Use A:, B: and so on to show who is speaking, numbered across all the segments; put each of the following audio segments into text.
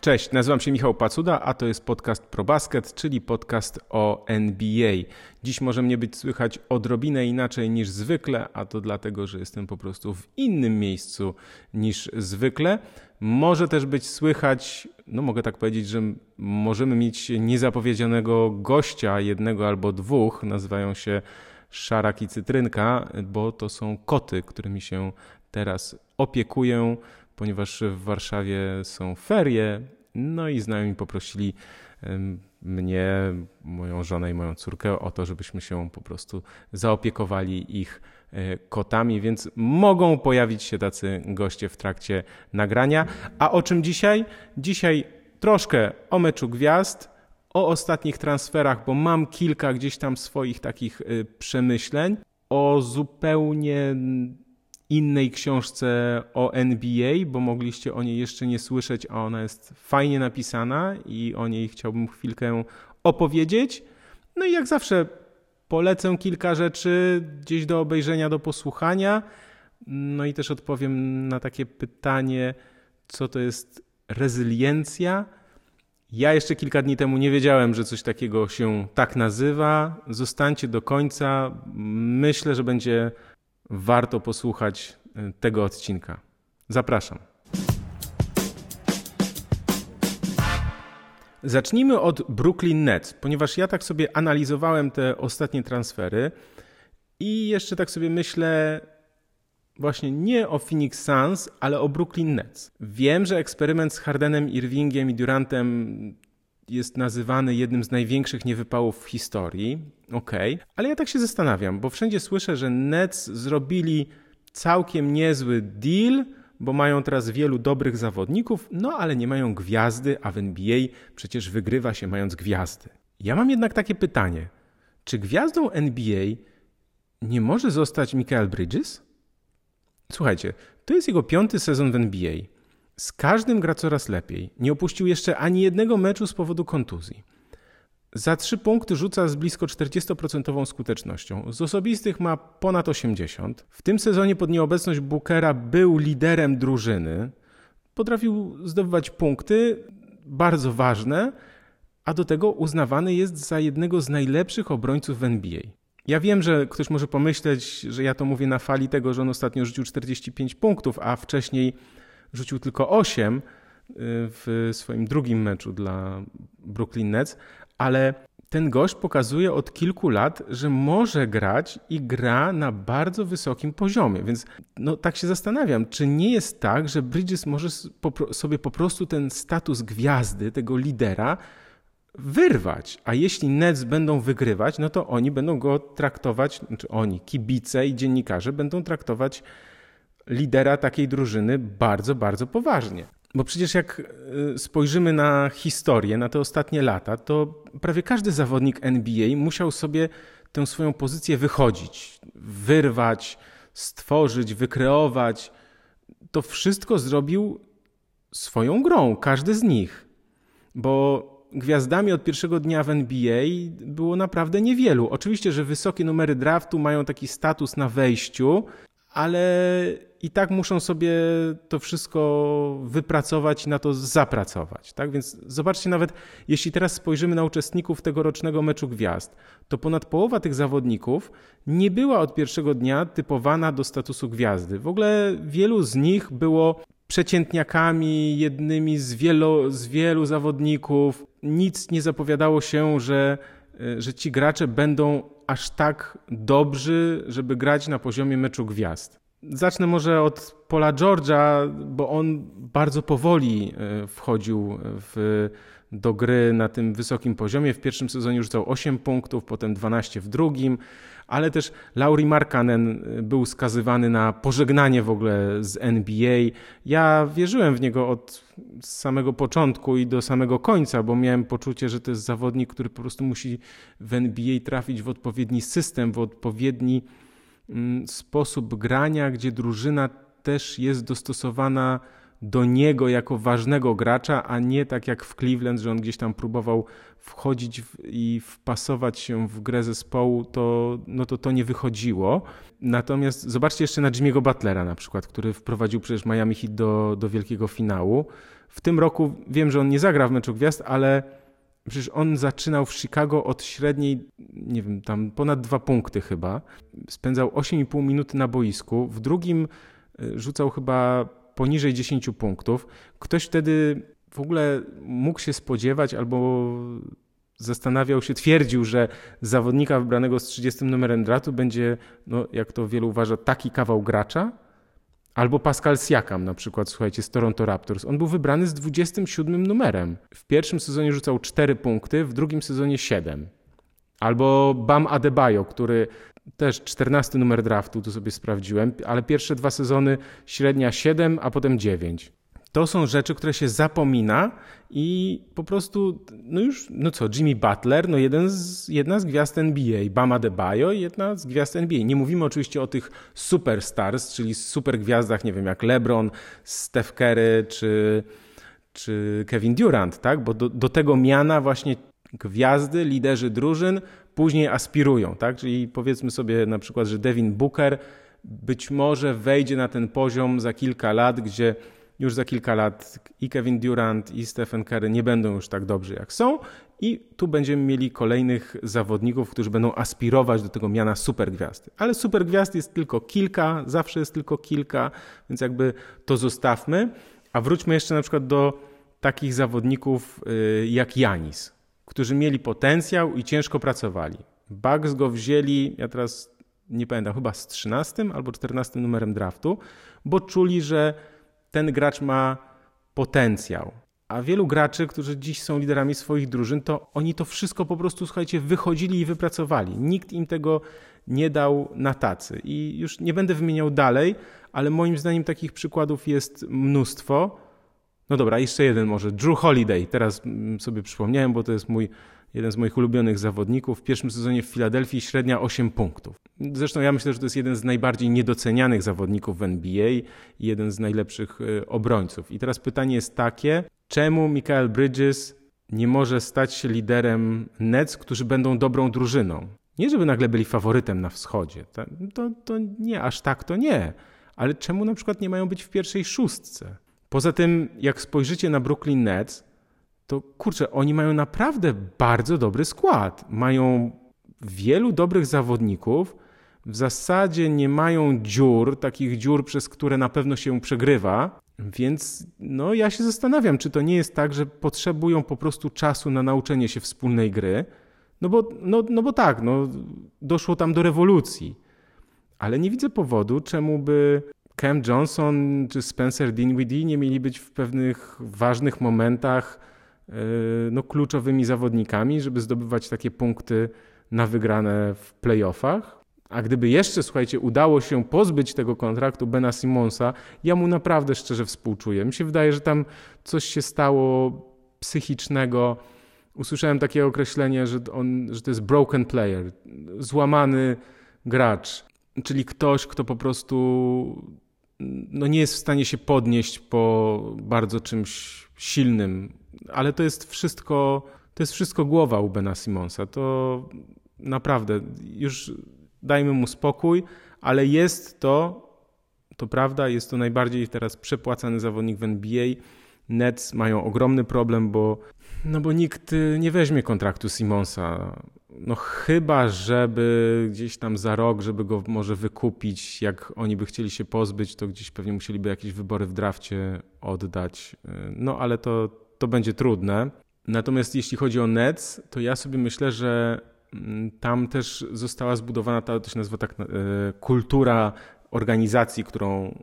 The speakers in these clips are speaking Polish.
A: Cześć, nazywam się Michał Pacuda, a to jest podcast ProBasket, czyli podcast o NBA. Dziś może mnie być słychać odrobinę inaczej niż zwykle, a to dlatego, że jestem po prostu w innym miejscu niż zwykle. Może też być słychać, no mogę tak powiedzieć, że możemy mieć niezapowiedzianego gościa, jednego albo dwóch, nazywają się Szarak i Cytrynka, bo to są koty, którymi się teraz opiekuję ponieważ w Warszawie są ferie, no i znajomi poprosili mnie, moją żonę i moją córkę o to, żebyśmy się po prostu zaopiekowali ich e, kotami, więc mogą pojawić się tacy goście w trakcie nagrania. A o czym dzisiaj? Dzisiaj troszkę o meczu gwiazd, o ostatnich transferach, bo mam kilka gdzieś tam swoich takich e, przemyśleń, o zupełnie innej książce o NBA, bo mogliście o niej jeszcze nie słyszeć, a ona jest fajnie napisana i o niej chciałbym chwilkę opowiedzieć. No i jak zawsze polecę kilka rzeczy gdzieś do obejrzenia, do posłuchania. No i też odpowiem na takie pytanie, co to jest rezyliencja. Ja jeszcze kilka dni temu nie wiedziałem, że coś takiego się tak nazywa. Zostańcie do końca. Myślę, że będzie warto posłuchać e, tego odcinka. Zapraszam. Zacznijmy od Brooklyn Nets, ponieważ ja tak sobie analizowałem te ostatnie transfery i jeszcze tak sobie myślę właśnie nie o Phoenix Suns, ale o Brooklyn Nets. Wiem, że eksperyment z Hardenem, Irvingiem i Durantem jest nazywany jednym z największych niewypałów w historii. Okej, okay. ale ja tak się zastanawiam, bo wszędzie słyszę, że Nets zrobili całkiem niezły deal, bo mają teraz wielu dobrych zawodników, no ale nie mają gwiazdy, a w NBA przecież wygrywa się mając gwiazdy. Ja mam jednak takie pytanie: czy gwiazdą NBA nie może zostać Michael Bridges? Słuchajcie, to jest jego piąty sezon w NBA. Z każdym gra coraz lepiej. Nie opuścił jeszcze ani jednego meczu z powodu kontuzji. Za trzy punkty rzuca z blisko 40% skutecznością. Z osobistych ma ponad 80. W tym sezonie pod nieobecność Bookera był liderem drużyny. Potrafił zdobywać punkty, bardzo ważne, a do tego uznawany jest za jednego z najlepszych obrońców w NBA. Ja wiem, że ktoś może pomyśleć, że ja to mówię na fali tego, że on ostatnio rzucił 45 punktów, a wcześniej rzucił tylko 8 y, w swoim drugim meczu dla Brooklyn Nets, ale ten gość pokazuje od kilku lat, że może grać i gra na bardzo wysokim poziomie. Więc no, tak się zastanawiam, czy nie jest tak, że Bridges może sobie po prostu ten status gwiazdy, tego lidera, wyrwać. A jeśli Nets będą wygrywać, no to oni będą go traktować, znaczy oni, kibice i dziennikarze będą traktować lidera takiej drużyny bardzo, bardzo poważnie. Bo przecież jak y, spojrzymy na historię, na te ostatnie lata, to prawie każdy zawodnik NBA musiał sobie tę swoją pozycję wychodzić, wyrwać, stworzyć, wykreować. To wszystko zrobił swoją grą, każdy z nich. Bo gwiazdami od pierwszego dnia w NBA było naprawdę niewielu. Oczywiście, że wysokie numery draftu mają taki status na wejściu, ale i tak muszą sobie to wszystko wypracować i na to zapracować. Tak? Więc zobaczcie, nawet jeśli teraz spojrzymy na uczestników tegorocznego meczu gwiazd, to ponad połowa tych zawodników nie była od pierwszego dnia typowana do statusu gwiazdy. W ogóle wielu z nich było przeciętniakami, jednymi z wielu, z wielu zawodników. Nic nie zapowiadało się, że, że ci gracze będą aż tak dobrzy, żeby grać na poziomie meczu gwiazd. Zacznę może od Pola George'a, bo on bardzo powoli e, wchodził w, do gry na tym wysokim poziomie. W pierwszym sezonie rzucał 8 punktów, potem 12 w drugim, ale też Lauri Markkanen e, był skazywany na pożegnanie w ogóle z NBA. Ja wierzyłem w niego od samego początku i do samego końca, bo miałem poczucie, że to jest zawodnik, który po prostu musi w NBA trafić w odpowiedni system, w odpowiedni Mm, sposób grania, gdzie drużyna też jest dostosowana do niego jako ważnego gracza, a nie tak jak w Cleveland, że on gdzieś tam próbował wchodzić w, i wpasować się w grę zespołu, to, no to to nie wychodziło. Natomiast zobaczcie jeszcze na Jimmy'ego Butlera na przykład, który wprowadził przecież Miami Heat do, do wielkiego finału. w tym roku wiem, że on nie zagra w meczu gwiazd, ale przecież on zaczynał w Chicago od średniej, nie wiem, tam ponad dwa punkty chyba. Spędzał 8,5 minuty na boisku. W drugim y, rzucał chyba poniżej 10 punktów. Ktoś wtedy w ogóle mógł się spodziewać albo zastanawiał się, twierdził, że zawodnika wybranego z 30 numerem draftu będzie, no, jak to wielu uważa, taki kawał gracza, albo Pascal Siakam na przykład, słuchajcie, z Toronto Raptors. On był wybrany z 27 numerem. W pierwszym sezonie rzucał 4 punkty, w drugim sezonie 7. Albo Bam Adebayo, który też 14 numer draftu, tu sobie sprawdziłem, ale pierwsze dwa sezony średnia 7, a potem 9. To są rzeczy, które się zapomina i po prostu, no już, no co, Jimmy Butler, no jeden z, jedna z gwiazd NBA, Bama Debajo, jedna z gwiazd NBA. Nie mówimy oczywiście o tych superstars, czyli super gwiazdach, nie wiem, jak LeBron, Steph Curry czy, czy Kevin Durant, tak? Bo do, do tego miana właśnie gwiazdy, liderzy drużyn później aspirują, tak? Czyli powiedzmy sobie na przykład, że Devin Booker być może wejdzie na ten poziom za kilka lat, gdzie już za kilka lat i Kevin Durant, i Stephen Curry nie będą już tak dobrzy jak są, i tu będziemy mieli kolejnych zawodników, którzy będą aspirować do tego miana supergwiazdy. Ale supergwiazd jest tylko kilka, zawsze jest tylko kilka, więc jakby to zostawmy. A wróćmy jeszcze na przykład do takich zawodników y, jak Janis, którzy mieli potencjał i ciężko pracowali. Bugs go wzięli, ja teraz nie pamiętam, chyba z 13 albo 14 numerem draftu, bo czuli, że ten gracz ma potencjał. A wielu graczy, którzy dziś są liderami swoich drużyn, to oni to wszystko po prostu, słuchajcie, wychodzili i wypracowali. Nikt im tego nie dał na tacy. I już nie będę wymieniał dalej, ale moim zdaniem takich przykładów jest mnóstwo. No dobra, jeszcze jeden może. Drew Holiday. Teraz mm, sobie przypomniałem, bo to jest mój jeden z moich ulubionych zawodników. W pierwszym sezonie w Filadelfii średnia 8 punktów. Zresztą ja myślę, że to jest jeden z najbardziej niedocenianych zawodników w NBA i jeden z najlepszych e, obrońców. I teraz pytanie jest takie, czemu Michael Bridges nie może stać się liderem Nets, którzy będą dobrą drużyną? Nie, żeby nagle byli faworytem na wschodzie. To, to, to nie, aż tak to nie. Ale czemu na przykład nie mają być w pierwszej szóstce? Poza tym, jak spojrzycie na Brooklyn Nets, to kurczę, oni mają naprawdę bardzo dobry skład. Mają wielu dobrych zawodników. W zasadzie nie mają dziur, takich dziur, przez które na pewno się przegrywa. Więc no, ja się zastanawiam, czy to nie jest tak, że potrzebują po prostu czasu na nauczenie się wspólnej gry. No bo, no, no bo tak, no, doszło tam do rewolucji. Ale nie widzę powodu, czemu by Cam Johnson czy Spencer Dinwiddie nie mieli być w pewnych ważnych momentach E, no, kluczowymi zawodnikami, żeby zdobywać takie punkty na wygrane w playoffach. A gdyby jeszcze, słuchajcie, udało się pozbyć tego kontraktu Bena Simonsa, ja mu naprawdę szczerze współczuję. Mi się wydaje, że tam coś się stało psychicznego. Usłyszałem takie określenie, że, on, że to jest broken player, złamany gracz, czyli ktoś, kto po prostu no nie jest w stanie się podnieść po bardzo czymś silnym, ale to jest wszystko, to jest wszystko głowa u Bena Simonsa. To naprawdę, już dajmy mu spokój, ale jest to, to prawda, jest to najbardziej teraz przepłacany zawodnik w NBA. Nets mają ogromny problem, bo, no bo nikt nie weźmie kontraktu Simonsa. No chyba, żeby gdzieś tam za rok, żeby go może wykupić, jak oni by chcieli się pozbyć, to gdzieś pewnie musieliby jakieś wybory w drafcie oddać. No ale to, to będzie trudne. Natomiast jeśli chodzi o Nets, to ja sobie myślę, że mm, tam też została zbudowana ta, to się nazywa tak, e, kultura organizacji, którą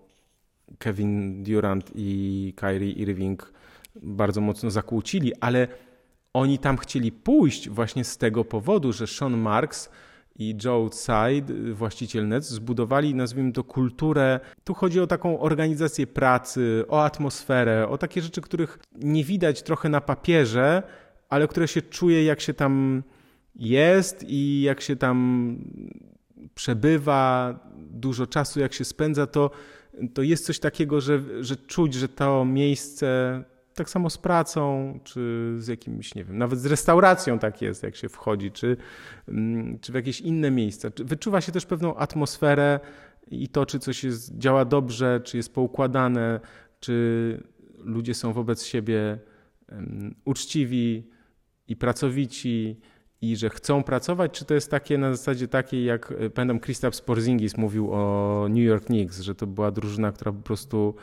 A: Kevin Durant i Kyrie Irving bardzo mocno zakłócili, ale oni tam chcieli pójść właśnie z tego powodu, że Sean Marks i Joe Tsai, właściciel Nets, zbudowali, nazwijmy to, kulturę. Tu chodzi o taką organizację pracy, o atmosferę, o takie rzeczy, których nie widać trochę na papierze, ale które się czuje, jak się tam jest i jak się tam przebywa, dużo czasu, jak się spędza, to, to jest coś takiego, że, że czuć, że to miejsce tak samo z pracą, czy z jakimś, nie wiem, nawet z restauracją tak jest, jak się wchodzi, czy, mm, czy w jakieś inne miejsca. Wyczuwa się też pewną atmosferę i to, czy coś jest, działa dobrze, czy jest poukładane, czy ludzie są wobec siebie uczciwi i pracowici i że chcą pracować, czy to jest takie na zasadzie takiej, jak e, pamiętam Kristaps Porzingis mówił o New York Knicks, że to była drużyna, która po prostu,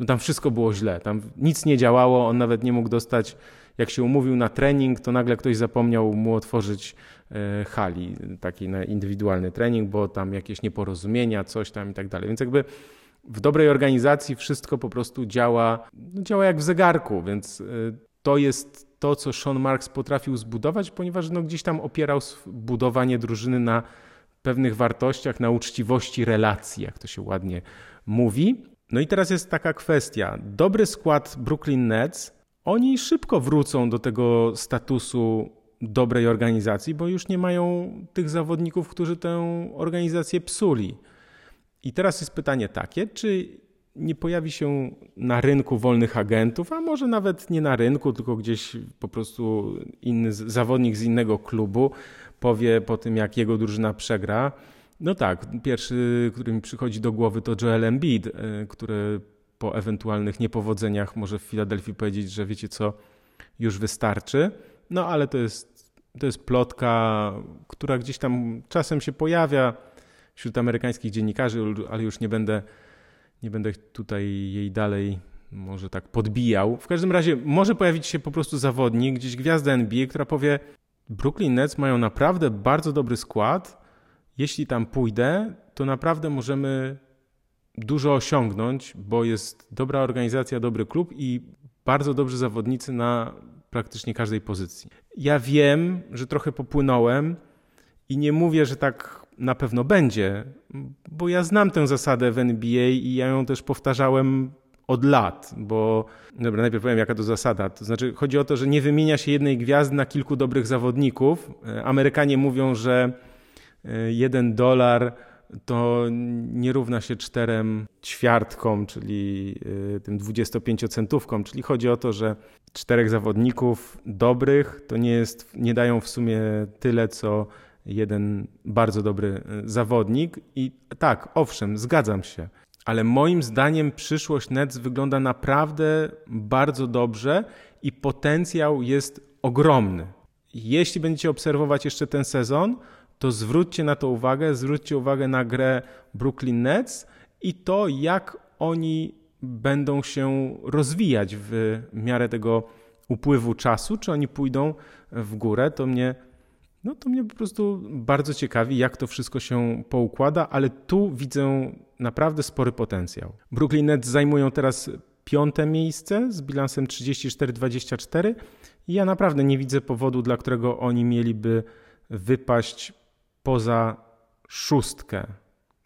A: no tam wszystko było źle, tam nic nie działało, on nawet nie mógł dostać, jak się umówił na trening, to nagle ktoś zapomniał mu otworzyć e, hali, taki na indywidualny trening, bo tam jakieś nieporozumienia, coś tam i tak dalej, więc jakby w dobrej organizacji wszystko po prostu działa, no działa jak w zegarku, więc e, to jest to, co Sean Marks potrafił zbudować, ponieważ no, gdzieś tam opierał budowanie drużyny na pewnych wartościach, na uczciwości relacji, jak to się ładnie mówi. No i teraz jest taka kwestia. Dobry skład Brooklyn Nets, oni szybko wrócą do tego statusu dobrej organizacji, bo już nie mają tych zawodników, którzy tę organizację psuli. I teraz jest pytanie takie, czy nie pojawi się na rynku wolnych agentów, a może nawet nie na rynku, tylko gdzieś po prostu inny zawodnik z innego klubu powie po tym, jak jego drużyna przegra. No tak, pierwszy, który mi przychodzi do głowy to Joel Embiid, e, który po ewentualnych niepowodzeniach może w Filadelfii powiedzieć, że wiecie co, już wystarczy. No ale to jest, to jest plotka, która gdzieś tam czasem się pojawia wśród amerykańskich dziennikarzy, ale już nie będę nie będę tutaj jej dalej może tak podbijał. W każdym razie może pojawić się po prostu zawodnik, gdzieś gwiazda NBA, która powie Brooklyn Nets mają naprawdę bardzo dobry skład. Jeśli tam pójdę, to naprawdę możemy dużo osiągnąć, bo jest dobra organizacja, dobry klub i bardzo dobrzy zawodnicy na praktycznie każdej pozycji. Ja wiem, że trochę popłynąłem i nie mówię, że tak na pewno będzie, bo ja znam tę zasadę w NBA i ja ją też powtarzałem od lat, bo dobra, najpierw powiem jaka to zasada. To znaczy chodzi o to, że nie wymienia się jednej gwiazdy na kilku dobrych zawodników. Amerykanie mówią, że e, jeden dolar to nie równa się czterem ćwiartkom, czyli e, tym 25-centówkom, czyli chodzi o to, że czterech zawodników dobrych to nie jest, nie dają w sumie tyle, co jeden bardzo dobry e, zawodnik. I tak, owszem, zgadzam się. Ale moim zdaniem przyszłość Nets wygląda naprawdę bardzo dobrze i potencjał jest ogromny. Jeśli będziecie obserwować jeszcze ten sezon, to zwróćcie na to uwagę, zwróćcie uwagę na grę Brooklyn Nets i to, jak oni będą się rozwijać w miarę tego upływu czasu, czy oni pójdą w górę, to mnie no to mnie po prostu bardzo ciekawi, jak to wszystko się poukłada, ale tu widzę naprawdę spory potencjał. Brooklyn Nets zajmują teraz piąte miejsce z bilansem 34-24 i ja naprawdę nie widzę powodu, dla którego oni mieliby wypaść poza szóstkę.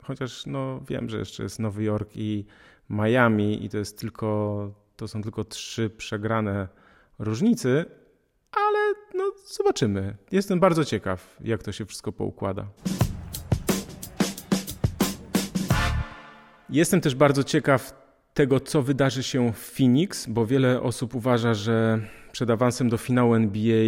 A: Chociaż no wiem, że jeszcze jest Nowy Jork i Miami i to jest tylko, to są tylko trzy przegrane różnicy, ale no, zobaczymy. Jestem bardzo ciekaw, jak to się wszystko poukłada. Jestem też bardzo ciekaw tego, co wydarzy się w Phoenix, bo wiele osób uważa, że przed awansem do finału NBA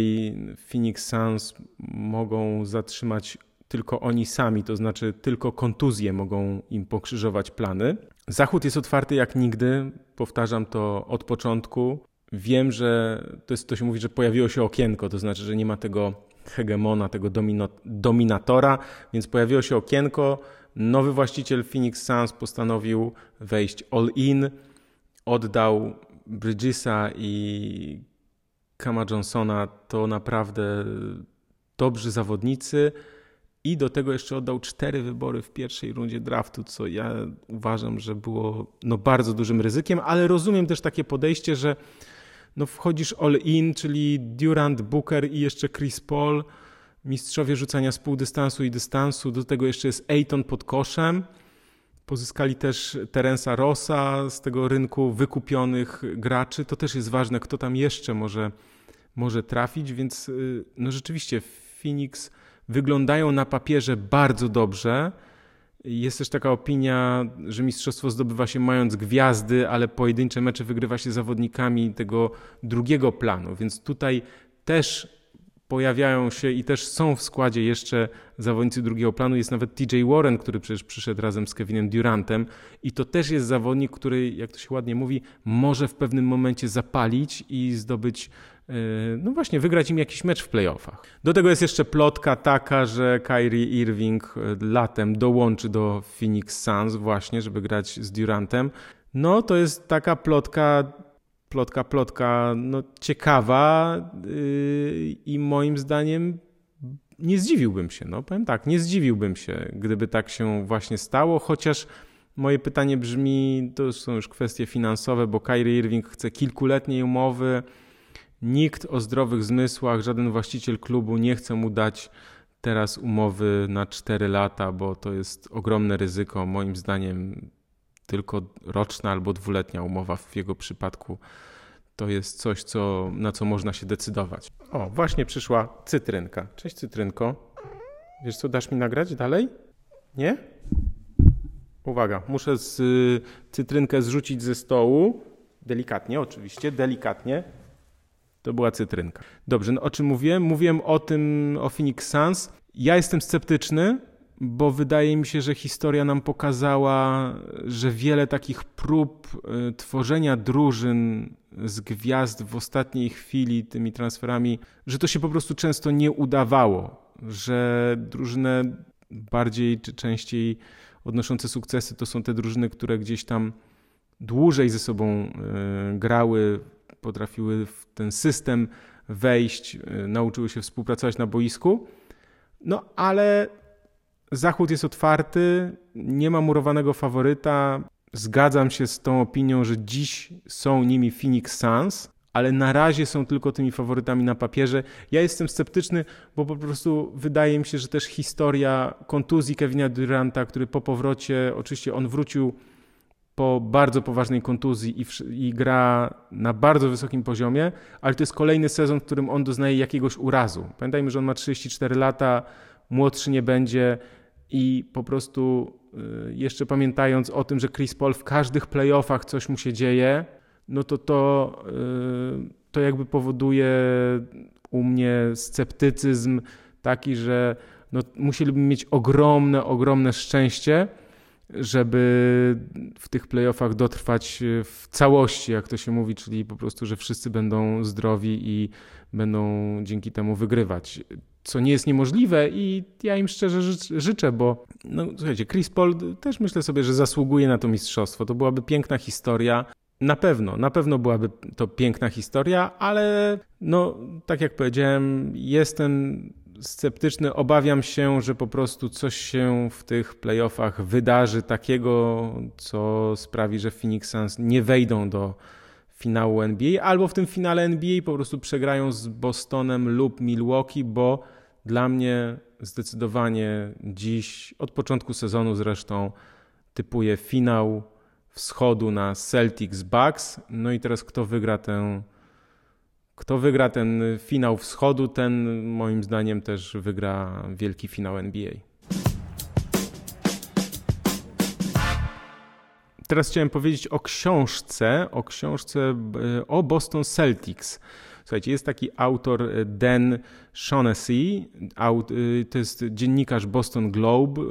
A: Phoenix Suns mogą zatrzymać tylko oni sami, to znaczy tylko kontuzje mogą im pokrzyżować plany. Zachód jest otwarty jak nigdy, powtarzam to od początku. Wiem, że to, jest, to się mówi, że pojawiło się okienko, to znaczy, że nie ma tego hegemona, tego domino, dominatora, więc pojawiło się okienko. Nowy właściciel Phoenix Suns postanowił wejść all in, oddał Bridgesa i Kama Johnsona. To naprawdę dobrzy zawodnicy i do tego jeszcze oddał cztery wybory w pierwszej rundzie draftu, co ja uważam, że było no, bardzo dużym ryzykiem, ale rozumiem też takie podejście, że no wchodzisz all in, czyli Durant, Booker i jeszcze Chris Paul, mistrzowie rzucania z półdystansu i dystansu, do tego jeszcze jest Ayton pod koszem. Pozyskali też Terensa Rossa z tego rynku wykupionych graczy. To też jest ważne, kto tam jeszcze może, może trafić, więc y, no rzeczywiście Phoenix wyglądają na papierze bardzo dobrze. Jest też taka opinia, że mistrzostwo zdobywa się mając gwiazdy, ale pojedyncze mecze wygrywa się zawodnikami tego drugiego planu, więc tutaj też pojawiają się i też są w składzie jeszcze zawodnicy drugiego planu. Jest nawet TJ Warren, który przecież przyszedł razem z Kevinem Durantem i to też jest zawodnik, który, jak to się ładnie mówi, może w pewnym momencie zapalić i zdobyć no właśnie, wygrać im jakiś mecz w playoffach. Do tego jest jeszcze plotka taka, że Kyrie Irving e, latem dołączy do Phoenix Suns właśnie, żeby grać z Durantem. No to jest taka plotka plotka, plotka no, ciekawa yy, i moim zdaniem nie zdziwiłbym się. No, powiem tak, nie zdziwiłbym się, gdyby tak się właśnie stało, chociaż moje pytanie brzmi, to są już kwestie finansowe, bo Kyrie Irving chce kilkuletniej umowy. Nikt o zdrowych zmysłach, żaden właściciel klubu nie chce mu dać teraz umowy na 4 lata, bo to jest ogromne ryzyko. Moim zdaniem tylko roczna albo dwuletnia umowa w jego przypadku to jest coś, co, na co można się decydować. O, właśnie przyszła cytrynka. Cześć cytrynko. Wiesz co, dasz mi nagrać dalej? Nie? Uwaga, muszę z, y, cytrynkę zrzucić ze stołu. Delikatnie, oczywiście, delikatnie. To była cytrynka. Dobrze, no o czym mówiłem? Mówiłem o tym, o Phoenix Suns. Ja jestem sceptyczny, bo wydaje mi się, że historia nam pokazała, że wiele takich prób y, tworzenia drużyn z gwiazd w ostatniej chwili tymi transferami, że to się po prostu często nie udawało, że drużyny bardziej czy częściej odnoszące sukcesy to są te drużyny, które gdzieś tam dłużej ze sobą y, grały, potrafiły w ten system wejść, y, nauczyły się współpracować na boisku. No ale Zachód jest otwarty, nie ma murowanego faworyta. Zgadzam się z tą opinią, że dziś są nimi Phoenix Suns, ale na razie są tylko tymi faworytami na papierze. Ja jestem sceptyczny, bo po prostu wydaje mi się, że też historia kontuzji Kevina Duranta, który po powrocie, oczywiście on wrócił po bardzo poważnej kontuzji i, i, gra na bardzo wysokim poziomie, ale to jest kolejny sezon, w którym on doznaje jakiegoś urazu. Pamiętajmy, że on ma 34 lata, młodszy nie będzie i po prostu y, jeszcze pamiętając o tym, że Chris Paul w każdych playoffach coś mu się dzieje, no to to, y, to jakby powoduje u mnie sceptycyzm taki, że no, musieliby mieć ogromne, ogromne szczęście, żeby w tych playoffach dotrwać w całości, jak to się mówi, czyli po prostu, że wszyscy będą zdrowi i będą dzięki temu wygrywać co nie jest niemożliwe i ja im szczerze życzę, bo no, słuchajcie, Chris Paul też myślę sobie, że zasługuje na to mistrzostwo. To byłaby piękna historia. Na pewno, na pewno byłaby to piękna historia, ale no, tak jak powiedziałem, jestem sceptyczny. Obawiam się, że po prostu coś się w tych playoffach wydarzy takiego, co sprawi, że Phoenix Suns nie wejdą do finału NBA, albo w tym finale NBA po prostu przegrają z Bostonem lub Milwaukee, bo dla mnie zdecydowanie dziś, od początku sezonu zresztą, typuję finał wschodu na Celtics Bucks. No i teraz kto wygra ten kto wygra ten finał wschodu, ten moim zdaniem też wygra wielki finał NBA. teraz chciałem powiedzieć o książce, o książce e, o Boston Celtics. Słuchajcie, jest taki autor e, Dan Shaughnessy, e, to jest dziennikarz Boston Globe,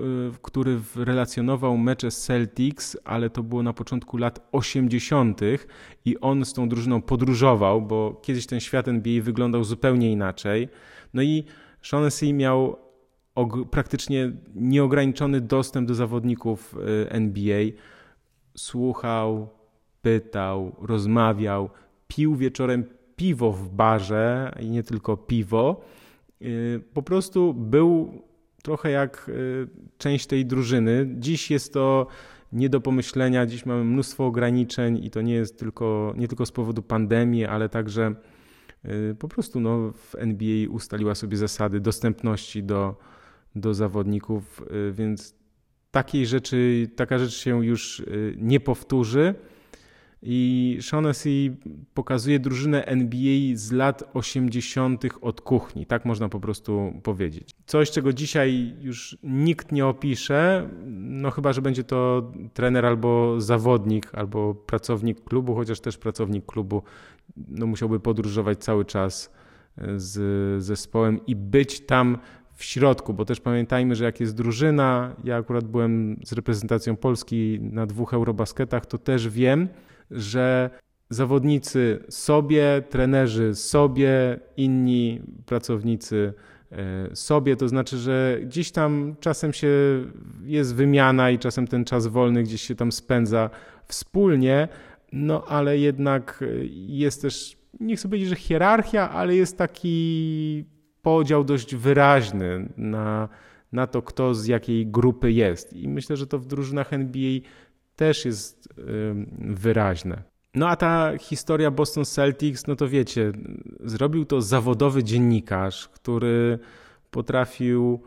A: który relacjonował mecze Celtics, ale to było na początku lat 80. i on z tą drużyną podróżował, bo kiedyś ten świat NBA wyglądał zupełnie inaczej. No i Shaughnessy miał praktycznie nieograniczony dostęp do zawodników NBA słuchał, pytał, rozmawiał, pił wieczorem piwo w barze i nie tylko piwo. Y, po prostu był trochę jak y, część tej drużyny. Dziś jest to nie do pomyślenia, dziś mamy mnóstwo ograniczeń i to nie jest tylko, nie tylko z powodu pandemii, ale także y, po prostu no, w NBA ustaliła sobie zasady dostępności do, do zawodników, więc takiej rzeczy, taka rzecz się już nie powtórzy. I Shaughnessy pokazuje drużynę NBA z lat 80. od kuchni, tak można po prostu powiedzieć. Coś, czego dzisiaj już nikt nie opisze, no chyba, że będzie to trener albo zawodnik, albo pracownik klubu, chociaż też pracownik klubu no musiałby podróżować cały czas z zespołem i być tam w środku, bo też pamiętajmy, że jak jest drużyna, ja akurat byłem z reprezentacją Polski na dwóch Eurobasketach, to też wiem, że zawodnicy sobie, trenerzy sobie, inni pracownicy e, sobie, to znaczy, że gdzieś tam czasem się jest wymiana i czasem ten czas wolny gdzieś się tam spędza wspólnie, no ale jednak jest też, nie chcę powiedzieć, że hierarchia, ale jest taki podział dość wyraźny na, na to, kto z jakiej grupy jest. I myślę, że to w drużynach NBA też jest wyraźne. No a ta historia Boston Celtics, no to wiecie, zrobił to zawodowy dziennikarz, który potrafił,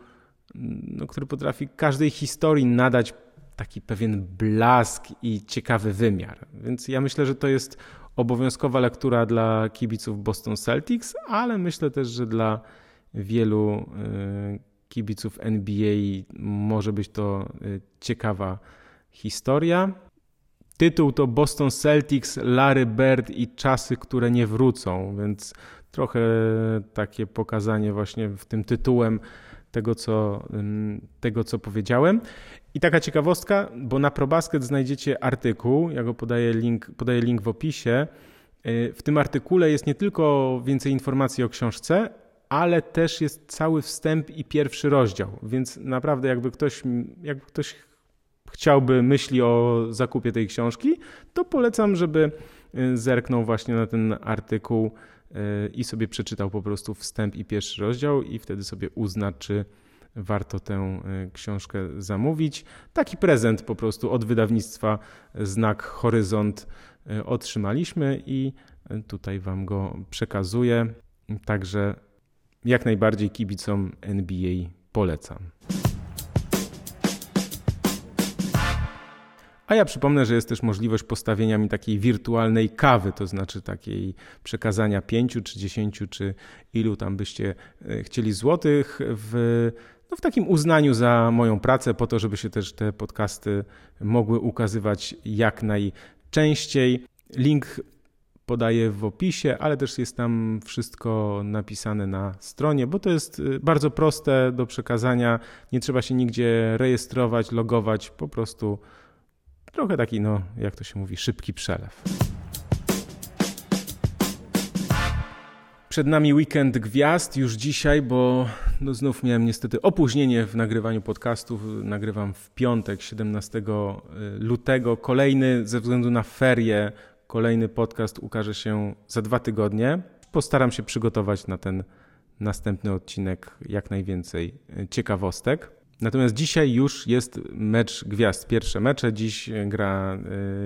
A: no, który potrafi każdej historii nadać taki pewien blask i ciekawy wymiar. Więc ja myślę, że to jest obowiązkowa lektura dla kibiców Boston Celtics, ale myślę też, że dla wielu y, kibiców NBA może być to y, ciekawa historia. Tytuł to Boston Celtics, Larry Bird i czasy, które nie wrócą, więc trochę takie pokazanie właśnie w tym tytułem tego, co, tego, co powiedziałem. I taka ciekawostka, bo na ProBasket znajdziecie artykuł, ja go podaję link, podaję link w opisie. Y, w tym artykule jest nie tylko więcej informacji o książce, ale też jest cały wstęp i pierwszy rozdział, więc naprawdę jakby ktoś, jakby ktoś chciałby myśli o zakupie tej książki, to polecam, żeby y, zerknął właśnie na ten artykuł y, i sobie przeczytał po prostu wstęp i pierwszy rozdział i wtedy sobie uzna, czy warto tę y, książkę zamówić. Taki prezent po prostu od wydawnictwa Znak Horyzont otrzymaliśmy i tutaj Wam go przekazuję. Także jak najbardziej kibicom NBA polecam. A ja przypomnę, że jest też możliwość postawienia mi takiej wirtualnej kawy, to znaczy takiej przekazania 5 czy 10 czy ilu tam byście e, chcieli złotych w, no w takim uznaniu za moją pracę, po to, żeby się też te podcasty mogły ukazywać jak najczęściej. Link podaję w opisie, ale też jest tam wszystko napisane na stronie, bo to jest y, bardzo proste do przekazania. Nie trzeba się nigdzie rejestrować, logować, po prostu trochę taki, no, jak to się mówi, szybki przelew. Przed nami weekend gwiazd już dzisiaj, bo no znów miałem niestety opóźnienie w nagrywaniu podcastów. Nagrywam w piątek, 17 y, lutego. Kolejny ze względu na ferie Kolejny podcast ukaże się za dwa tygodnie. Postaram się przygotować na ten następny odcinek jak najwięcej e, ciekawostek. Natomiast dzisiaj już jest mecz gwiazd. Pierwsze mecze. Dziś gra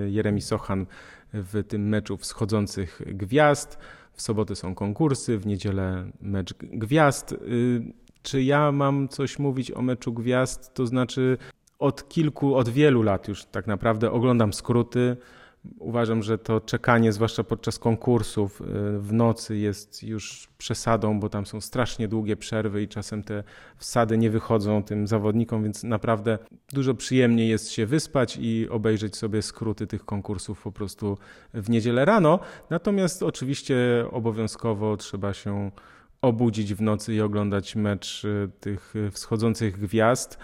A: e, Jeremi Sochan w tym meczu wschodzących gwiazd. W sobotę są konkursy, w niedzielę mecz gwiazd. E, czy ja mam coś mówić o meczu gwiazd? To znaczy, od kilku, od wielu lat już tak naprawdę oglądam skróty. Uważam, że to czekanie, zwłaszcza podczas konkursów y, w nocy, jest już przesadą, bo tam są strasznie długie przerwy i czasem te wsady nie wychodzą tym zawodnikom, więc naprawdę dużo przyjemniej jest się wyspać i obejrzeć sobie skróty tych konkursów po prostu w niedzielę rano. Natomiast oczywiście obowiązkowo trzeba się obudzić w nocy i oglądać mecz y, tych wschodzących gwiazd.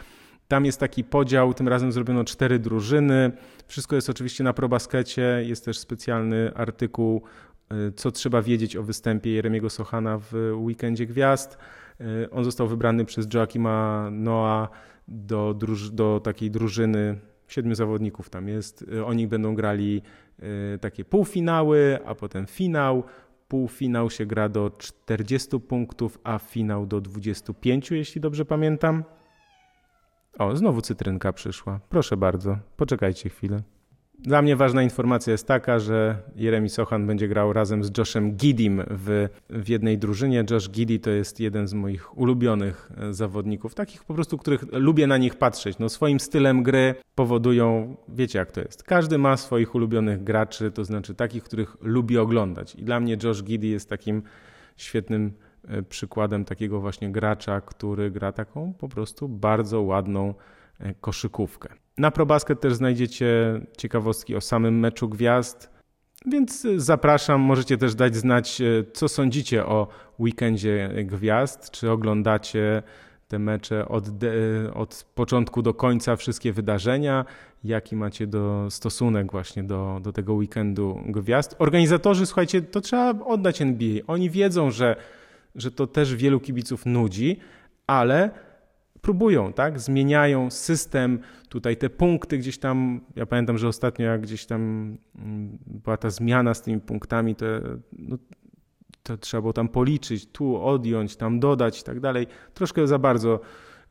A: Tam jest taki podział, tym razem zrobiono cztery drużyny. Wszystko jest oczywiście na probaskecie, jest też specjalny artykuł, y, co trzeba wiedzieć o występie Jeremiego Sochana w Weekendzie Gwiazd. Y, on został wybrany przez Joachima Noa do, druż- do takiej drużyny, siedmiu zawodników tam jest. Y, oni będą grali takie półfinały, a potem finał. Półfinał się gra do 40 punktów, a finał do 25, jeśli dobrze pamiętam. O, znowu cytrynka przyszła. Proszę bardzo, poczekajcie chwilę. Dla mnie ważna informacja jest taka, że Jeremy Sochan będzie grał razem z Joshem Gidim w, w jednej drużynie. Josh Giddy to jest jeden z moich ulubionych e, zawodników, takich po prostu, których lubię na nich patrzeć. No, swoim stylem gry powodują, wiecie jak to jest. Każdy ma swoich ulubionych graczy, to znaczy takich, których lubi oglądać. I dla mnie Josh Giddy jest takim świetnym przykładem takiego właśnie gracza, który gra taką po prostu bardzo ładną e, koszykówkę. Na ProBasket też znajdziecie ciekawostki o samym meczu gwiazd. Więc zapraszam, możecie też dać znać, co sądzicie o weekendzie gwiazd, czy oglądacie te mecze od, od początku do końca, wszystkie wydarzenia, jaki macie do stosunek właśnie do, do tego weekendu gwiazd. Organizatorzy, słuchajcie, to trzeba oddać NBA. Oni wiedzą, że, że to też wielu kibiców nudzi, ale próbują, tak? Zmieniają system, tutaj te punkty gdzieś tam, ja pamiętam, że ostatnio jak gdzieś tam mm, była ta zmiana z tymi punktami, to, no, to trzeba było tam policzyć, tu odjąć, tam dodać i tak dalej. Troszkę za bardzo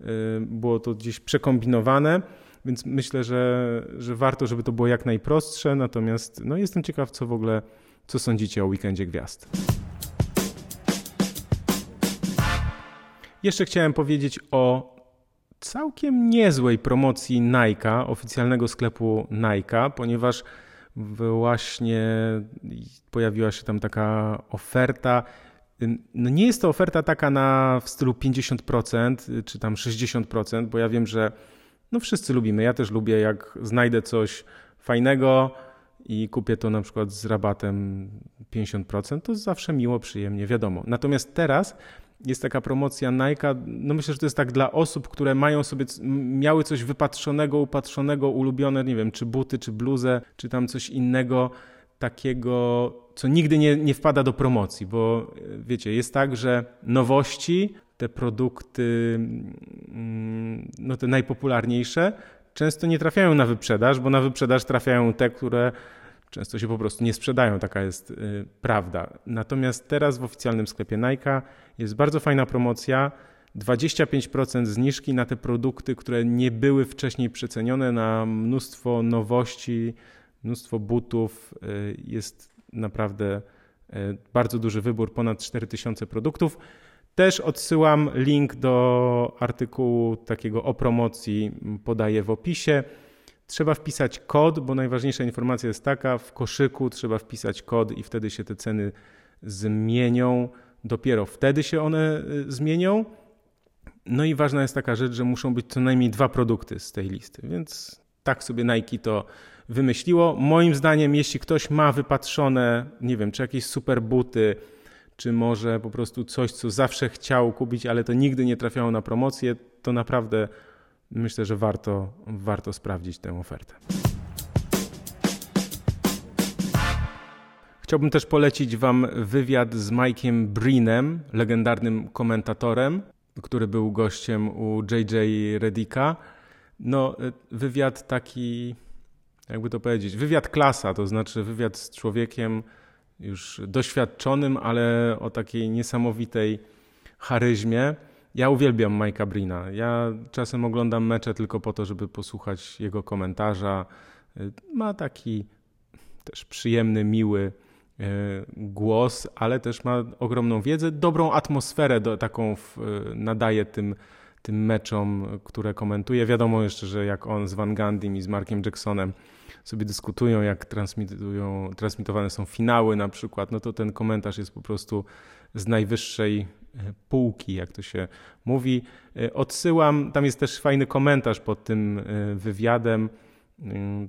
A: y, było to gdzieś przekombinowane, więc myślę, że, że warto, żeby to było jak najprostsze, natomiast no, jestem ciekaw, co w ogóle, co sądzicie o Weekendzie Gwiazd. Jeszcze chciałem powiedzieć o całkiem niezłej promocji Nike, oficjalnego sklepu Nike, ponieważ właśnie pojawiła się tam taka oferta. No nie jest to oferta taka na w stylu 50% czy tam 60%, bo ja wiem, że no wszyscy lubimy. Ja też lubię, jak znajdę coś fajnego i kupię to na przykład z rabatem 50%, to zawsze miło, przyjemnie, wiadomo. Natomiast teraz jest taka promocja Nike. No myślę, że to jest tak dla osób, które mają sobie, miały coś wypatrzonego, upatrzonego, ulubione, nie wiem, czy buty, czy bluzę, czy tam coś innego takiego, co nigdy nie, nie wpada do promocji, bo wiecie, jest tak, że nowości, te produkty, mm, no te najpopularniejsze, często nie trafiają na wyprzedaż, bo na wyprzedaż trafiają te, które często się po prostu nie sprzedają, taka jest y, prawda. Natomiast teraz w oficjalnym sklepie Nike jest bardzo fajna promocja. 25% zniżki na te produkty, które nie były wcześniej przecenione, na mnóstwo nowości, mnóstwo butów. Y, jest naprawdę y, bardzo duży wybór, ponad 4000 produktów. Też odsyłam link do artykułu takiego o promocji, podaję w opisie. Trzeba wpisać kod, bo najważniejsza informacja jest taka: w koszyku trzeba wpisać kod i wtedy się te ceny zmienią. Dopiero wtedy się one y, zmienią. No i ważna jest taka rzecz, że muszą być co najmniej dwa produkty z tej listy, więc tak sobie Nike to wymyśliło. Moim zdaniem, jeśli ktoś ma wypatrzone, nie wiem, czy jakieś super buty, czy może po prostu coś, co zawsze chciał kupić, ale to nigdy nie trafiało na promocję, to naprawdę myślę, że warto, warto sprawdzić tę ofertę. Chciałbym też polecić Wam wywiad z Mike'iem Breenem, legendarnym komentatorem, który był gościem u JJ Redika. No, wywiad taki, jakby to powiedzieć, wywiad klasa, to znaczy wywiad z człowiekiem już doświadczonym, ale o takiej niesamowitej charyzmie. Ja uwielbiam Mike'a Brina. Ja czasem oglądam mecze tylko po to, żeby posłuchać jego komentarza. Ma taki też przyjemny, miły e, głos, ale też ma ogromną wiedzę, dobrą atmosferę do, taką w, e, nadaje tym, tym meczom, które komentuje. Wiadomo jeszcze, że jak on z Van Gandhim i z Markiem Jacksonem sobie dyskutują, jak transmitują, transmitowane są finały na przykład, no to ten komentarz jest po prostu z najwyższej półki, jak to się mówi. E, odsyłam, tam jest też fajny komentarz pod tym e, wywiadem.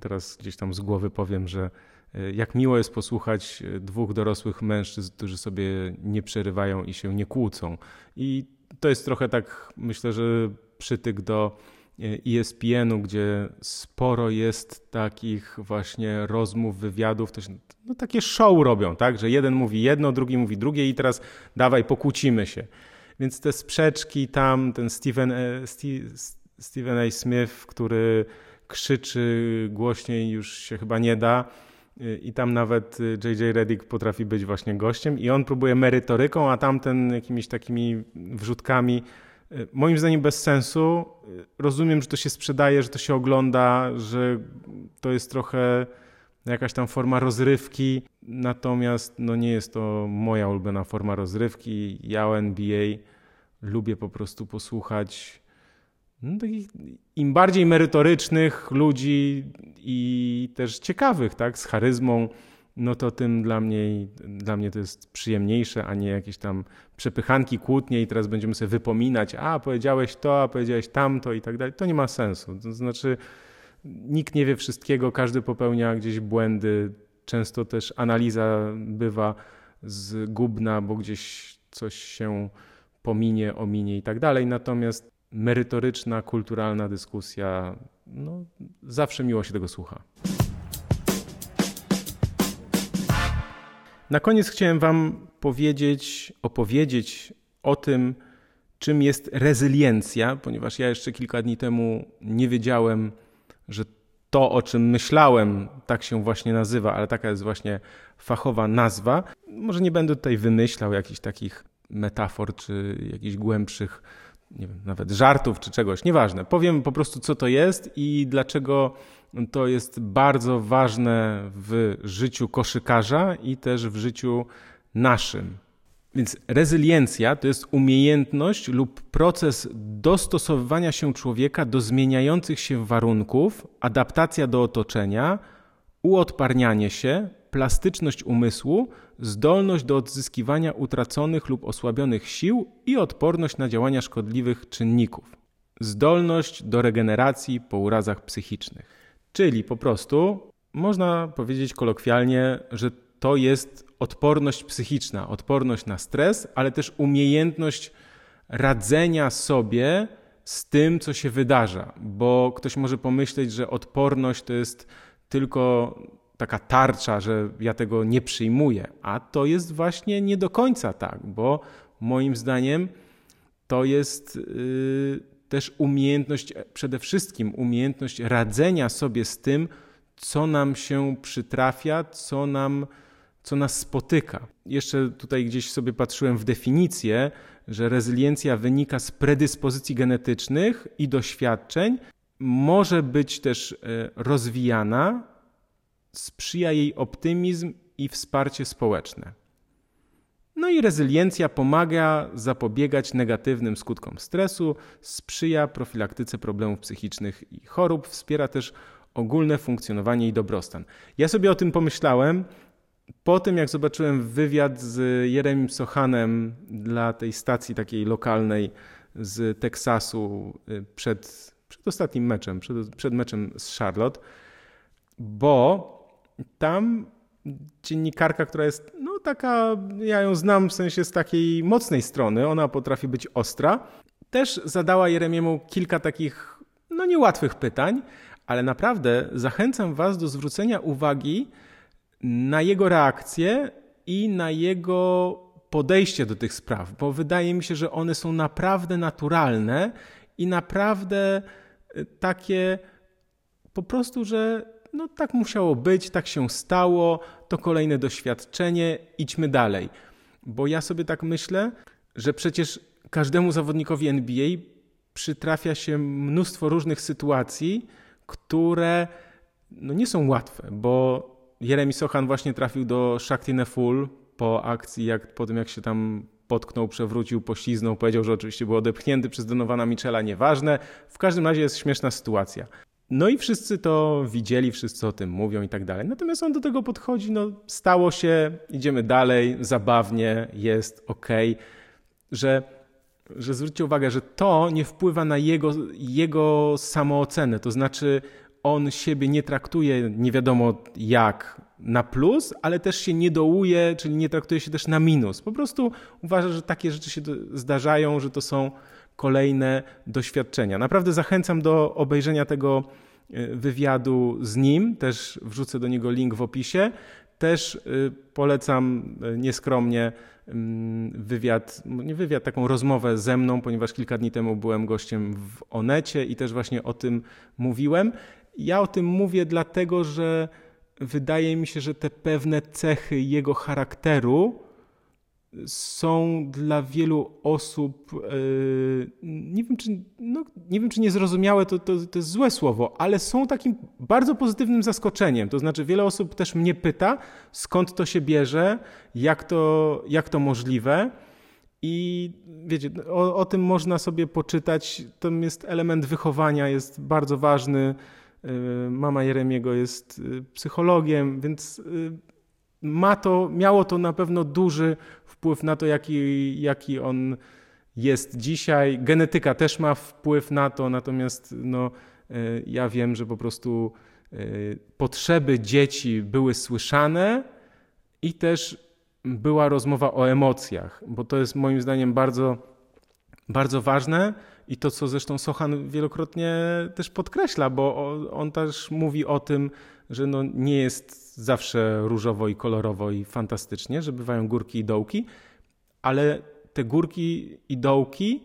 A: Teraz gdzieś tam z głowy powiem, że jak miło jest posłuchać dwóch dorosłych mężczyzn, którzy sobie nie przerywają i się nie kłócą. I to jest trochę tak, myślę, że przytyk do ESPN-u, gdzie sporo jest takich właśnie rozmów, wywiadów, też no, takie show robią, tak, że jeden mówi jedno, drugi mówi drugie i teraz dawaj, pokłócimy się. Więc te sprzeczki tam, ten Stephen, e, Stephen A. Smith, który krzyczy głośniej już się chyba nie da i tam nawet J.J. Reddick potrafi być właśnie gościem i on próbuje merytoryką, a tamten jakimiś takimi wrzutkami moim zdaniem bez sensu. Rozumiem, że to się sprzedaje, że to się ogląda, że to jest trochę jakaś tam forma rozrywki, natomiast no nie jest to moja ulubiona forma rozrywki. Ja o NBA lubię po prostu posłuchać no, takich im bardziej merytorycznych ludzi i też ciekawych, tak, z charyzmą, no to tym dla mnie, dla mnie to jest przyjemniejsze, a nie jakieś tam przepychanki, kłótnie i teraz będziemy sobie wypominać, a powiedziałeś to, a powiedziałeś tamto i tak dalej. To nie ma sensu. To znaczy nikt nie wie wszystkiego, każdy popełnia gdzieś błędy. często też analiza bywa zgubna, bo gdzieś coś się pominie, ominie i tak dalej. Natomiast merytoryczna, kulturalna dyskusja, no, zawsze miło się tego słucha. Na koniec chciałem Wam powiedzieć, opowiedzieć o tym, czym jest rezyliencja, ponieważ ja jeszcze kilka dni temu nie wiedziałem, że to, o czym myślałem, tak się właśnie nazywa, ale taka jest właśnie fachowa nazwa. Może nie będę tutaj wymyślał jakichś takich metafor czy jakichś głębszych, nie wiem, nawet żartów czy czegoś, nieważne. Powiem po prostu, co to jest i dlaczego to jest bardzo ważne w życiu koszykarza i też w życiu naszym. Więc rezyliencja to jest umiejętność lub proces dostosowywania się człowieka do zmieniających się warunków, adaptacja do otoczenia, uodparnianie się, plastyczność umysłu, zdolność do odzyskiwania utraconych lub osłabionych sił i odporność na działania szkodliwych czynników. Zdolność do regeneracji po urazach psychicznych. Czyli po prostu można powiedzieć kolokwialnie, że to jest odporność psychiczna, odporność na stres, ale też umiejętność radzenia sobie z tym, co się wydarza, bo ktoś może pomyśleć, że odporność to jest tylko taka tarcza, że ja tego nie przyjmuję, a to jest właśnie nie do końca tak, bo moim zdaniem to jest yy, też umiejętność, przede wszystkim umiejętność radzenia sobie z tym, co nam się przytrafia, co nam co nas spotyka. Jeszcze tutaj gdzieś sobie patrzyłem w definicję, że rezyliencja wynika z predyspozycji genetycznych i doświadczeń, może być też e, rozwijana, sprzyja jej optymizm i wsparcie społeczne. No i rezyliencja pomaga zapobiegać negatywnym skutkom stresu, sprzyja profilaktyce problemów psychicznych i chorób, wspiera też ogólne funkcjonowanie i dobrostan. Ja sobie o tym pomyślałem, po tym, jak zobaczyłem wywiad z Jeremim Sochanem dla tej stacji takiej lokalnej z Teksasu y, przed, przed ostatnim meczem, przed, przed meczem z Charlotte, bo tam dziennikarka, która jest no taka, ja ją znam w sensie z takiej mocnej strony, ona potrafi być ostra, też zadała Jeremiemu kilka takich no niełatwych pytań, ale naprawdę zachęcam Was do zwrócenia uwagi na jego reakcję i na jego podejście do tych spraw, bo wydaje mi się, że one są naprawdę naturalne i naprawdę y, takie po prostu, że no tak musiało być, tak się stało, to kolejne doświadczenie, idźmy dalej. Bo ja sobie tak myślę, że przecież każdemu zawodnikowi NBA przytrafia się mnóstwo różnych sytuacji, które no nie są łatwe, bo Jeremy Sochan właśnie trafił do Shakti Full po akcji, jak, po tym jak się tam potknął, przewrócił, pośliznął, powiedział, że oczywiście był odepchnięty przez Donowana Michela, nieważne. W każdym razie jest śmieszna sytuacja. No i wszyscy to widzieli, wszyscy o tym mówią i tak dalej. Natomiast on do tego podchodzi, no stało się, idziemy dalej, zabawnie, jest ok, że, że zwróćcie uwagę, że to nie wpływa na jego, jego samoocenę, to znaczy on siebie nie traktuje nie wiadomo jak na plus, ale też się nie dołuje, czyli nie traktuje się też na minus. Po prostu uważa, że takie rzeczy się zdarzają, że to są kolejne doświadczenia. Naprawdę zachęcam do obejrzenia tego e, wywiadu z nim, też wrzucę do niego link w opisie. Też e, polecam e, nieskromnie mm, wywiad, nie wywiad, taką rozmowę ze mną, ponieważ kilka dni temu byłem gościem w Onecie i też właśnie o tym mówiłem. Ja o tym mówię dlatego, że wydaje mi się, że te pewne cechy jego charakteru są dla wielu osób, yy, nie wiem czy, no, nie wiem, czy niezrozumiałe to, to, to jest złe słowo, ale są takim bardzo pozytywnym zaskoczeniem. To znaczy, wiele osób też mnie pyta, skąd to się bierze, jak to, jak to możliwe. I wiecie, o, o tym można sobie poczytać. To jest element wychowania, jest bardzo ważny Y, mama Jeremiego jest y, psychologiem, więc ma to, miało to na pewno duży wpływ na to, jaki, jaki on jest dzisiaj. Genetyka też ma wpływ na to, natomiast no, ja wiem, że po prostu potrzeby dzieci były słyszane i też była rozmowa o emocjach, bo to jest moim zdaniem bardzo, bardzo ważne i to, co zresztą Sochan wielokrotnie też podkreśla, bo on też mówi o tym, że no nie jest zawsze różowo i kolorowo i fantastycznie, że bywają górki i dołki, ale te górki i dołki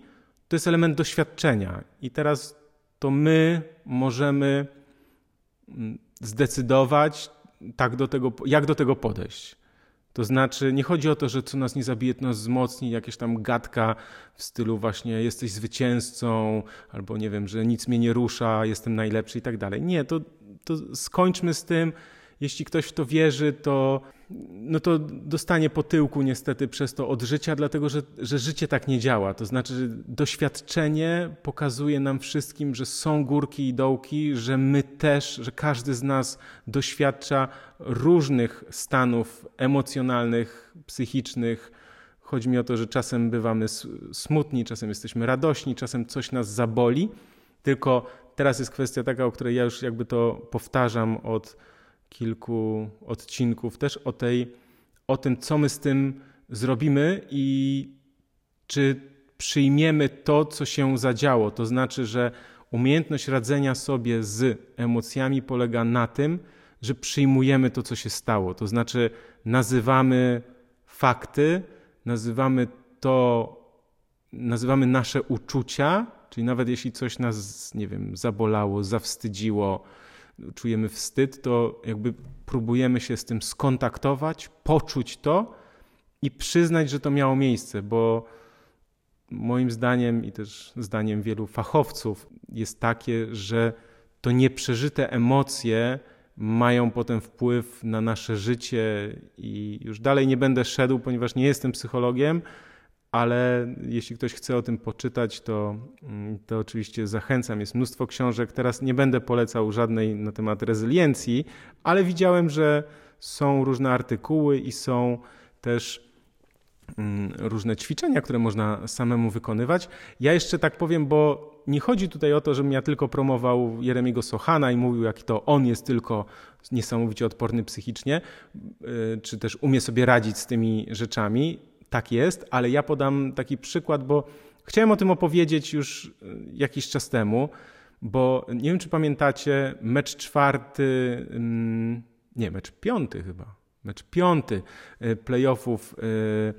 A: to jest element doświadczenia. I teraz to my możemy mm, zdecydować, tak do tego, jak do tego podejść. To znaczy, nie chodzi o to, że co nas nie zabije, to nas wzmocni, jakieś tam gadka w stylu właśnie jesteś zwycięzcą, albo nie wiem, że nic mnie nie rusza, jestem najlepszy i tak dalej. Nie, to, to skończmy z tym, jeśli ktoś w to wierzy, to, no to dostanie po tyłku niestety przez to od życia, dlatego że, że życie tak nie działa. To znaczy, że doświadczenie pokazuje nam wszystkim, że są górki i dołki, że my też, że każdy z nas doświadcza różnych stanów emocjonalnych, psychicznych. Chodzi mi o to, że czasem bywamy smutni, czasem jesteśmy radośni, czasem coś nas zaboli. Tylko teraz jest kwestia taka, o której ja już jakby to powtarzam od kilku odcinków też o, tej, o tym, co my z tym zrobimy i czy przyjmiemy to, co się zadziało. To znaczy, że umiejętność radzenia sobie z emocjami polega na tym, że przyjmujemy to, co się stało. To znaczy, nazywamy fakty, nazywamy to, nazywamy nasze uczucia, czyli nawet jeśli coś nas, nie wiem, zabolało, zawstydziło, czujemy wstyd, to jakby próbujemy się z tym skontaktować, poczuć to i przyznać, że to miało miejsce, bo moim zdaniem i też zdaniem wielu fachowców jest takie, że to nieprzeżyte emocje mają potem wpływ na nasze życie i już dalej nie będę szedł, ponieważ nie jestem psychologiem, ale jeśli ktoś chce o tym poczytać, to, mm, to oczywiście zachęcam. Jest mnóstwo książek. Teraz nie będę polecał żadnej na temat rezyliencji, ale widziałem, że są różne artykuły i są też mm, różne ćwiczenia, które można samemu wykonywać. Ja jeszcze tak powiem, bo nie chodzi tutaj o to, żebym ja tylko promował Jeremiego Sochana i mówił, jaki to on jest tylko niesamowicie odporny psychicznie, y, czy też umie sobie radzić z tymi rzeczami tak jest, ale ja podam taki przykład, bo chciałem o tym opowiedzieć już e, jakiś czas temu, bo nie wiem, czy pamiętacie, mecz czwarty, nie, mecz piąty chyba, mecz piąty e, playoffów e,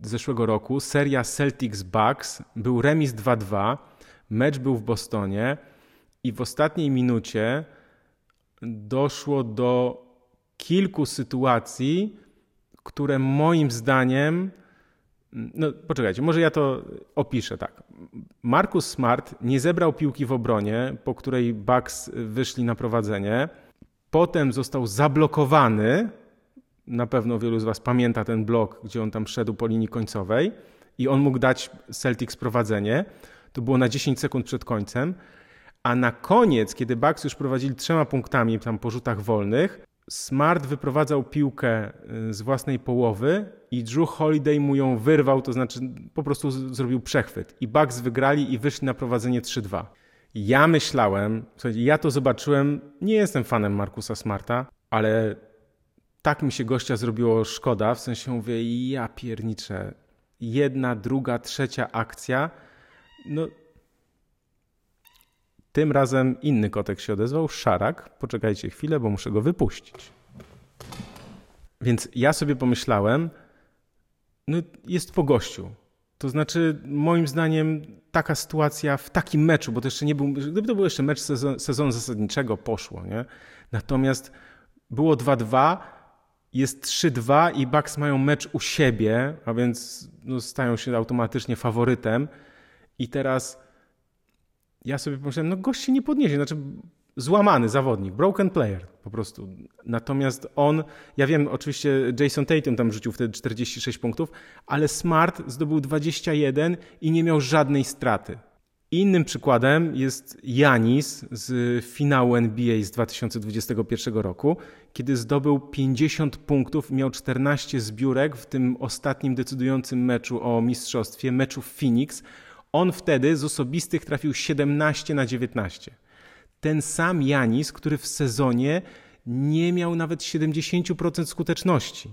A: zeszłego roku, seria Celtics-Bucks, był remis 2-2, mecz był w Bostonie i w ostatniej minucie doszło do kilku sytuacji, które moim zdaniem. No, poczekajcie, może ja to opiszę tak. Markus Smart nie zebrał piłki w obronie, po której Bucks wyszli na prowadzenie. Potem został zablokowany. Na pewno wielu z Was pamięta ten blok, gdzie on tam szedł po linii końcowej i on mógł dać Celtics prowadzenie. To było na 10 sekund przed końcem. A na koniec, kiedy Bucks już prowadzili trzema punktami tam po rzutach wolnych, Smart wyprowadzał piłkę y, z własnej połowy i Drew Holiday mu ją wyrwał, to znaczy po prostu zrobił przechwyt. I Bucks wygrali i wyszli na prowadzenie 3-2. Ja myślałem, ja to zobaczyłem, nie jestem fanem Markusa Smarta, ale tak mi się gościa zrobiło szkoda, w sensie mówię, ja pierniczę, jedna, druga, trzecia akcja, no tym razem inny kotek się odezwał, szarak. Poczekajcie chwilę, bo muszę go wypuścić. Więc ja sobie pomyślałem, no jest po gościu. To znaczy, moim zdaniem, taka sytuacja w takim meczu, bo to jeszcze nie był, gdyby to był jeszcze mecz sezon, sezonu zasadniczego, poszło, nie? Natomiast było 2-2, jest 3-2 i Bucks mają mecz u siebie, a więc no, stają się automatycznie faworytem. I teraz ja sobie pomyślałem, no gość się nie podniesie, znaczy złamany zawodnik, broken player po prostu. Natomiast on, ja wiem, oczywiście Jason Tatum tam rzucił wtedy 46 punktów, ale Smart zdobył 21 i nie miał żadnej straty. Innym przykładem jest Janis z finału NBA z 2021 roku, kiedy zdobył 50 punktów, miał 14 zbiórek w tym ostatnim decydującym meczu o mistrzostwie, meczu Phoenix. On wtedy z osobistych trafił 17 na 19. ten sam Janis, który w sezonie nie miał nawet 70% skuteczności.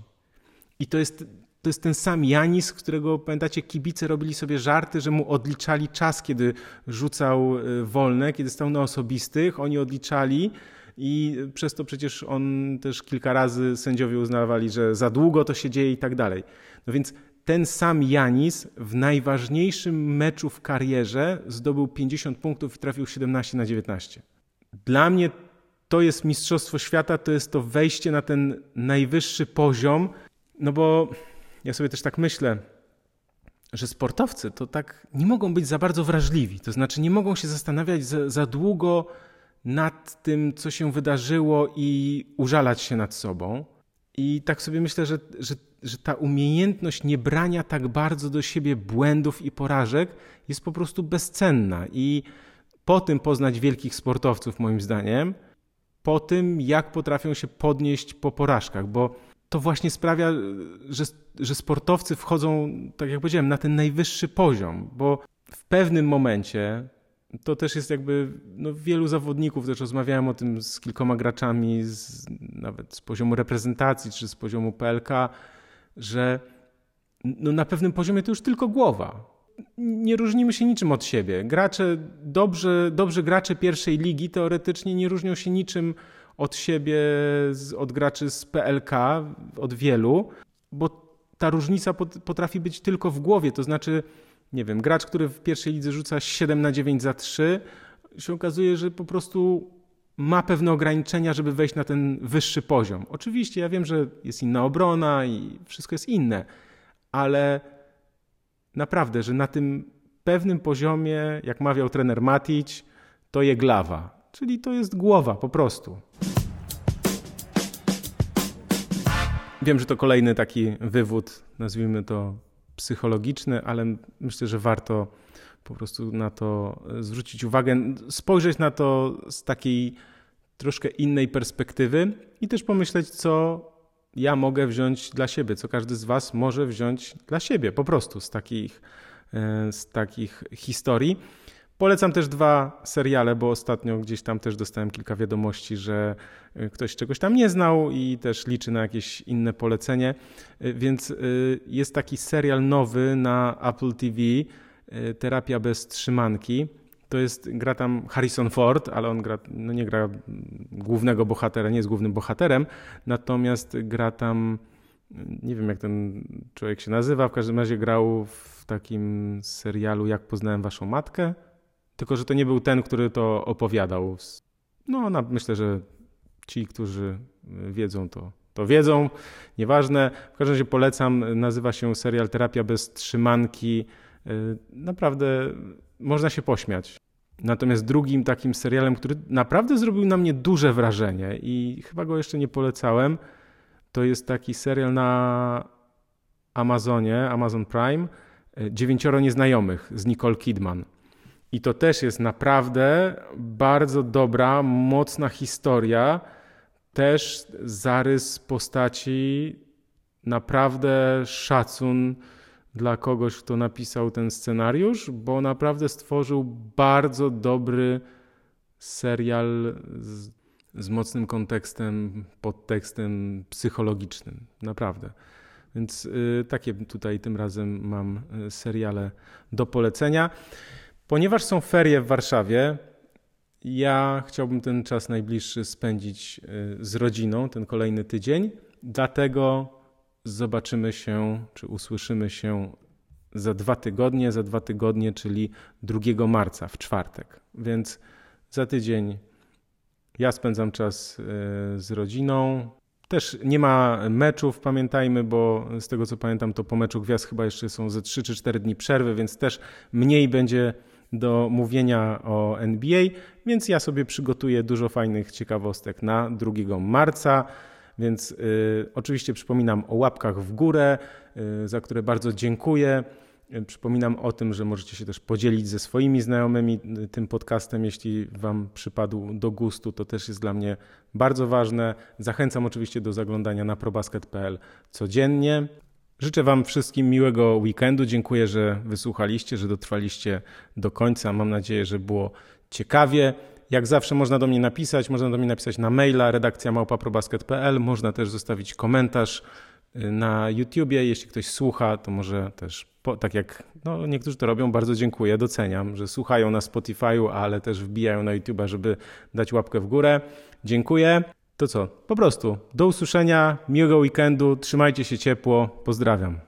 A: I to jest, to jest ten sam Janis, którego pamiętacie, kibice robili sobie żarty, że mu odliczali czas, kiedy rzucał e, wolne, kiedy stał na osobistych. Oni odliczali i przez to przecież on też kilka razy sędziowie uznawali, że za długo to się dzieje i tak dalej. No więc ten sam Janis w najważniejszym meczu w karierze zdobył 50 punktów i trafił 17 na 19. Dla mnie to jest Mistrzostwo Świata, to jest to wejście na ten najwyższy poziom, no bo ja sobie też tak myślę, że sportowcy to tak nie mogą być za bardzo wrażliwi, to znaczy nie mogą się zastanawiać za, za długo nad tym, co się wydarzyło i użalać się nad sobą. I tak sobie myślę, że, że, że ta umiejętność nie brania tak bardzo do siebie błędów i porażek jest po prostu bezcenna. I po tym poznać wielkich sportowców, moim zdaniem, po tym, jak potrafią się podnieść po porażkach, bo to właśnie sprawia, że, że sportowcy wchodzą, tak jak powiedziałem, na ten najwyższy poziom, bo w pewnym momencie to też jest jakby, no wielu zawodników, też rozmawiałem o tym z kilkoma graczami, z, nawet z poziomu reprezentacji czy z poziomu PLK, że no na pewnym poziomie to już tylko głowa nie różnimy się niczym od siebie. Gracze, dobrze, dobrzy gracze pierwszej ligi teoretycznie nie różnią się niczym od siebie, od graczy z PLK, od wielu, bo ta różnica potrafi być tylko w głowie. To znaczy, nie wiem, gracz, który w pierwszej lidze rzuca 7 na 9 za 3, się okazuje, że po prostu ma pewne ograniczenia, żeby wejść na ten wyższy poziom. Oczywiście ja wiem, że jest inna obrona i wszystko jest inne, ale naprawdę, że na tym pewnym poziomie, jak mawiał trener Matic, to je glawa, czyli to jest głowa po prostu. Wiem, że to kolejny taki wywód, nazwijmy to psychologiczny, ale myślę, że warto po prostu na to zwrócić uwagę, spojrzeć na to z takiej troszkę innej perspektywy i też pomyśleć, co ja mogę wziąć dla siebie, co każdy z Was może wziąć dla siebie, po prostu z takich, e, z takich historii. Polecam też dwa seriale, bo ostatnio gdzieś tam też dostałem kilka wiadomości, że e, ktoś czegoś tam nie znał i też liczy na jakieś inne polecenie. E, więc jest taki serial nowy na Apple TV, Terapia bez trzymanki. To jest, gra tam Harrison Ford, ale on gra, no nie gra głównego bohatera, nie jest głównym bohaterem, natomiast gra tam, nie wiem jak ten człowiek się nazywa, w każdym razie grał w takim serialu Jak poznałem waszą matkę, tylko że to nie był ten, który to opowiadał. No, na, myślę, że ci, którzy wiedzą, to, to wiedzą, nieważne. W każdym razie polecam, nazywa się serial Terapia bez trzymanki. Y, naprawdę można się pośmiać. Natomiast drugim takim serialem, który naprawdę zrobił na mnie duże wrażenie i chyba go jeszcze nie polecałem, to jest taki serial na Amazonie, Amazon Prime, e, Dziewięcioro Nieznajomych z Nicole Kidman. I to też jest naprawdę bardzo dobra, mocna historia, też zarys postaci, naprawdę szacun dla kogoś, kto napisał ten scenariusz, bo naprawdę stworzył bardzo dobry serial z, z mocnym kontekstem, podtekstem psychologicznym. Naprawdę. Więc y, takie tutaj tym razem mam y, seriale do polecenia. Ponieważ są ferie w Warszawie, ja chciałbym ten czas najbliższy spędzić y, z rodziną, ten kolejny tydzień. Dlatego zobaczymy się, czy usłyszymy się za dwa tygodnie, za dwa tygodnie, czyli 2 marca, w czwartek. Więc za tydzień ja spędzam czas e, z rodziną. Też nie ma meczów, pamiętajmy, bo z tego co pamiętam, to po meczu gwiazd chyba jeszcze są ze 3 czy 4 dni przerwy, więc też mniej będzie do mówienia o NBA, więc ja sobie przygotuję dużo fajnych ciekawostek na 2 marca. Więc y, oczywiście przypominam o łapkach w górę, y, za które bardzo dziękuję. Y, przypominam o tym, że możecie się też podzielić ze swoimi znajomymi tym podcastem, jeśli Wam przypadł do gustu, to też jest dla mnie bardzo ważne. Zachęcam oczywiście do zaglądania na probasket.pl codziennie. Życzę Wam wszystkim miłego weekendu. Dziękuję, że wysłuchaliście, że dotrwaliście do końca. Mam nadzieję, że było ciekawie. Jak zawsze można do mnie napisać, można do mnie napisać na maila redakcja małpaprobasket.pl, można też zostawić komentarz y, na YouTubie. Jeśli ktoś słucha, to może też, po, tak jak no, niektórzy to robią, bardzo dziękuję, doceniam, że słuchają na Spotify'u, ale też wbijają na YouTube'a, żeby dać łapkę w górę. Dziękuję. To co? Po prostu do usłyszenia, miłego weekendu, trzymajcie się ciepło, pozdrawiam.